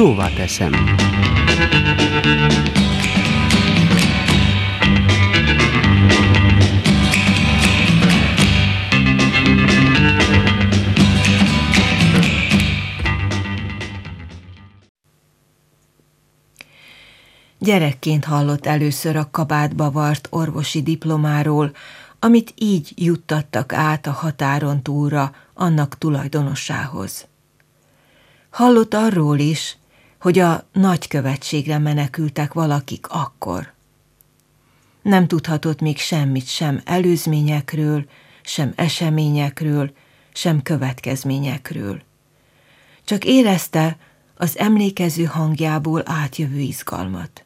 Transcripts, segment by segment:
szóvá teszem. Gyerekként hallott először a kabátba vart orvosi diplomáról, amit így juttattak át a határon túlra annak tulajdonosához. Hallott arról is, hogy a nagykövetségre menekültek valakik akkor. Nem tudhatott még semmit sem előzményekről, sem eseményekről, sem következményekről. Csak érezte az emlékező hangjából átjövő izgalmat.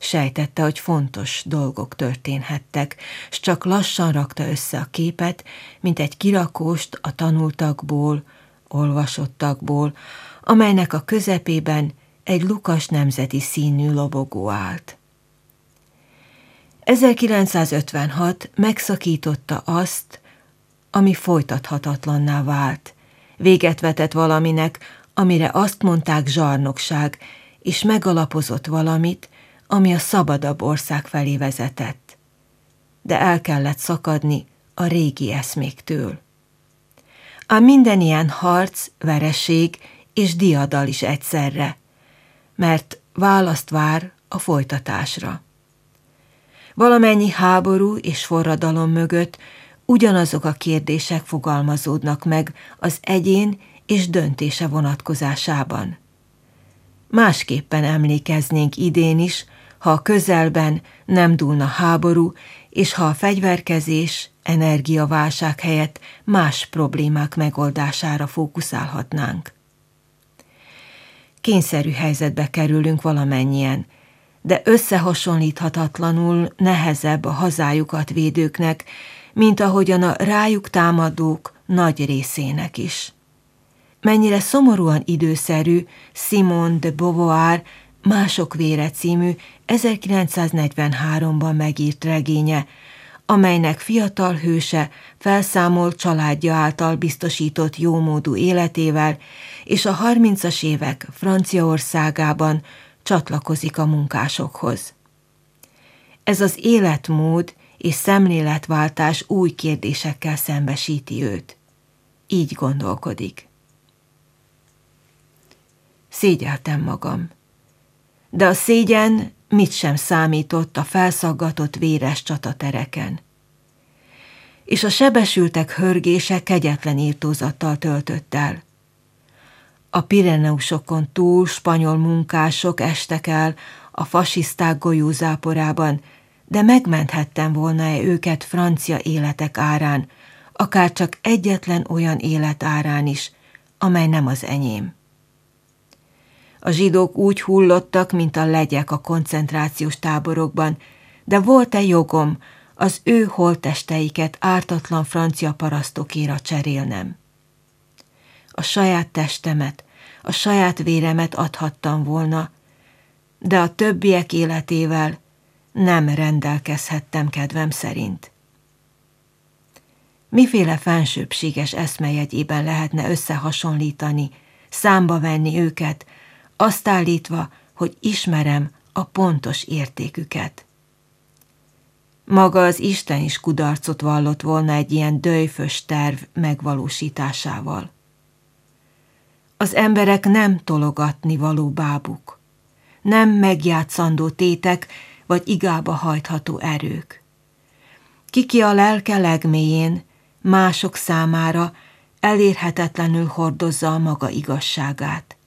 Sejtette, hogy fontos dolgok történhettek, s csak lassan rakta össze a képet, mint egy kirakóst a tanultakból, olvasottakból, amelynek a közepében egy lukas nemzeti színű lobogó állt. 1956 megszakította azt, ami folytathatatlanná vált. Véget vetett valaminek, amire azt mondták zsarnokság, és megalapozott valamit, ami a szabadabb ország felé vezetett. De el kellett szakadni a régi eszméktől. Ám minden ilyen harc, vereség és diadal is egyszerre, mert választ vár a folytatásra. Valamennyi háború és forradalom mögött ugyanazok a kérdések fogalmazódnak meg az egyén és döntése vonatkozásában. Másképpen emlékeznénk idén is, ha a közelben nem dúlna háború, és ha a fegyverkezés, energiaválság helyett más problémák megoldására fókuszálhatnánk. Kényszerű helyzetbe kerülünk valamennyien, de összehasonlíthatatlanul nehezebb a hazájukat védőknek, mint ahogyan a rájuk támadók nagy részének is. Mennyire szomorúan időszerű Simone de Beauvoir Mások vére című 1943-ban megírt regénye, amelynek fiatal hőse felszámolt családja által biztosított jómódú életével, és a 30-as évek Franciaországában csatlakozik a munkásokhoz. Ez az életmód és szemléletváltás új kérdésekkel szembesíti őt. Így gondolkodik. Szégyeltem magam de a szégyen mit sem számított a felszaggatott véres csatatereken. És a sebesültek hörgése kegyetlen írtózattal töltött el. A Pireneusokon túl spanyol munkások estek el a fasiszták golyózáporában, de megmenthettem volna-e őket francia életek árán, akár csak egyetlen olyan élet árán is, amely nem az enyém. A zsidók úgy hullottak, mint a legyek a koncentrációs táborokban, de volt-e jogom az ő holtesteiket ártatlan francia parasztokéra cserélnem? A saját testemet, a saját véremet adhattam volna, de a többiek életével nem rendelkezhettem kedvem szerint. Miféle fensőbséges eszmejegyében lehetne összehasonlítani, számba venni őket, azt állítva, hogy ismerem a pontos értéküket. Maga az Isten is kudarcot vallott volna egy ilyen döjfös terv megvalósításával. Az emberek nem tologatni való bábuk, nem megjátszandó tétek vagy igába hajtható erők. Kiki a lelke legmélyén, mások számára elérhetetlenül hordozza a maga igazságát.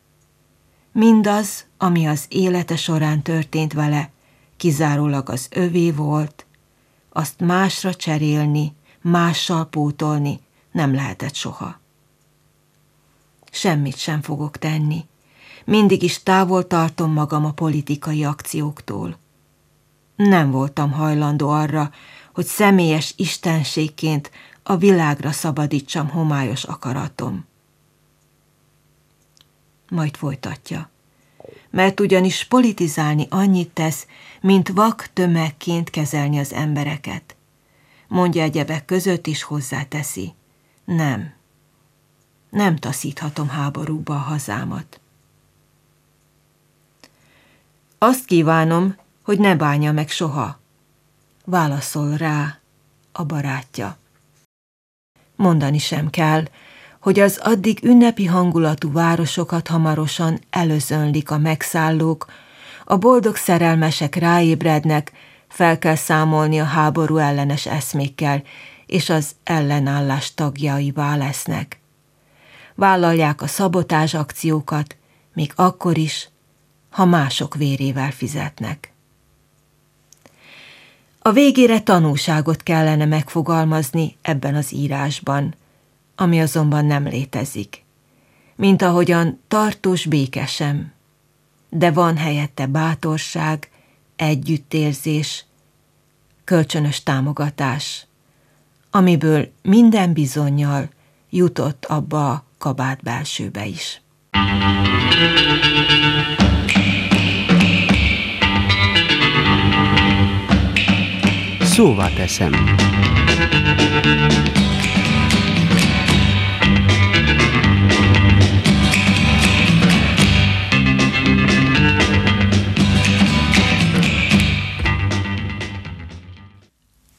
Mindaz, ami az élete során történt vele, kizárólag az övé volt, azt másra cserélni, mással pótolni nem lehetett soha. Semmit sem fogok tenni. Mindig is távol tartom magam a politikai akcióktól. Nem voltam hajlandó arra, hogy személyes istenségként a világra szabadítsam homályos akaratom majd folytatja. Mert ugyanis politizálni annyit tesz, mint vak tömegként kezelni az embereket. Mondja egyebek között is hozzáteszi. Nem. Nem taszíthatom háborúba a hazámat. Azt kívánom, hogy ne bánja meg soha. Válaszol rá a barátja. Mondani sem kell, hogy az addig ünnepi hangulatú városokat hamarosan előzönlik a megszállók, a boldog szerelmesek ráébrednek, fel kell számolni a háború ellenes eszmékkel, és az ellenállás tagjaivá lesznek. Vállalják a szabotás akciókat, még akkor is, ha mások vérével fizetnek. A végére tanúságot kellene megfogalmazni ebben az írásban, ami azonban nem létezik, mint ahogyan tartós békesem, de van helyette bátorság, együttérzés, kölcsönös támogatás, amiből minden bizonyal jutott abba a kabát belsőbe is. Szóvá teszem.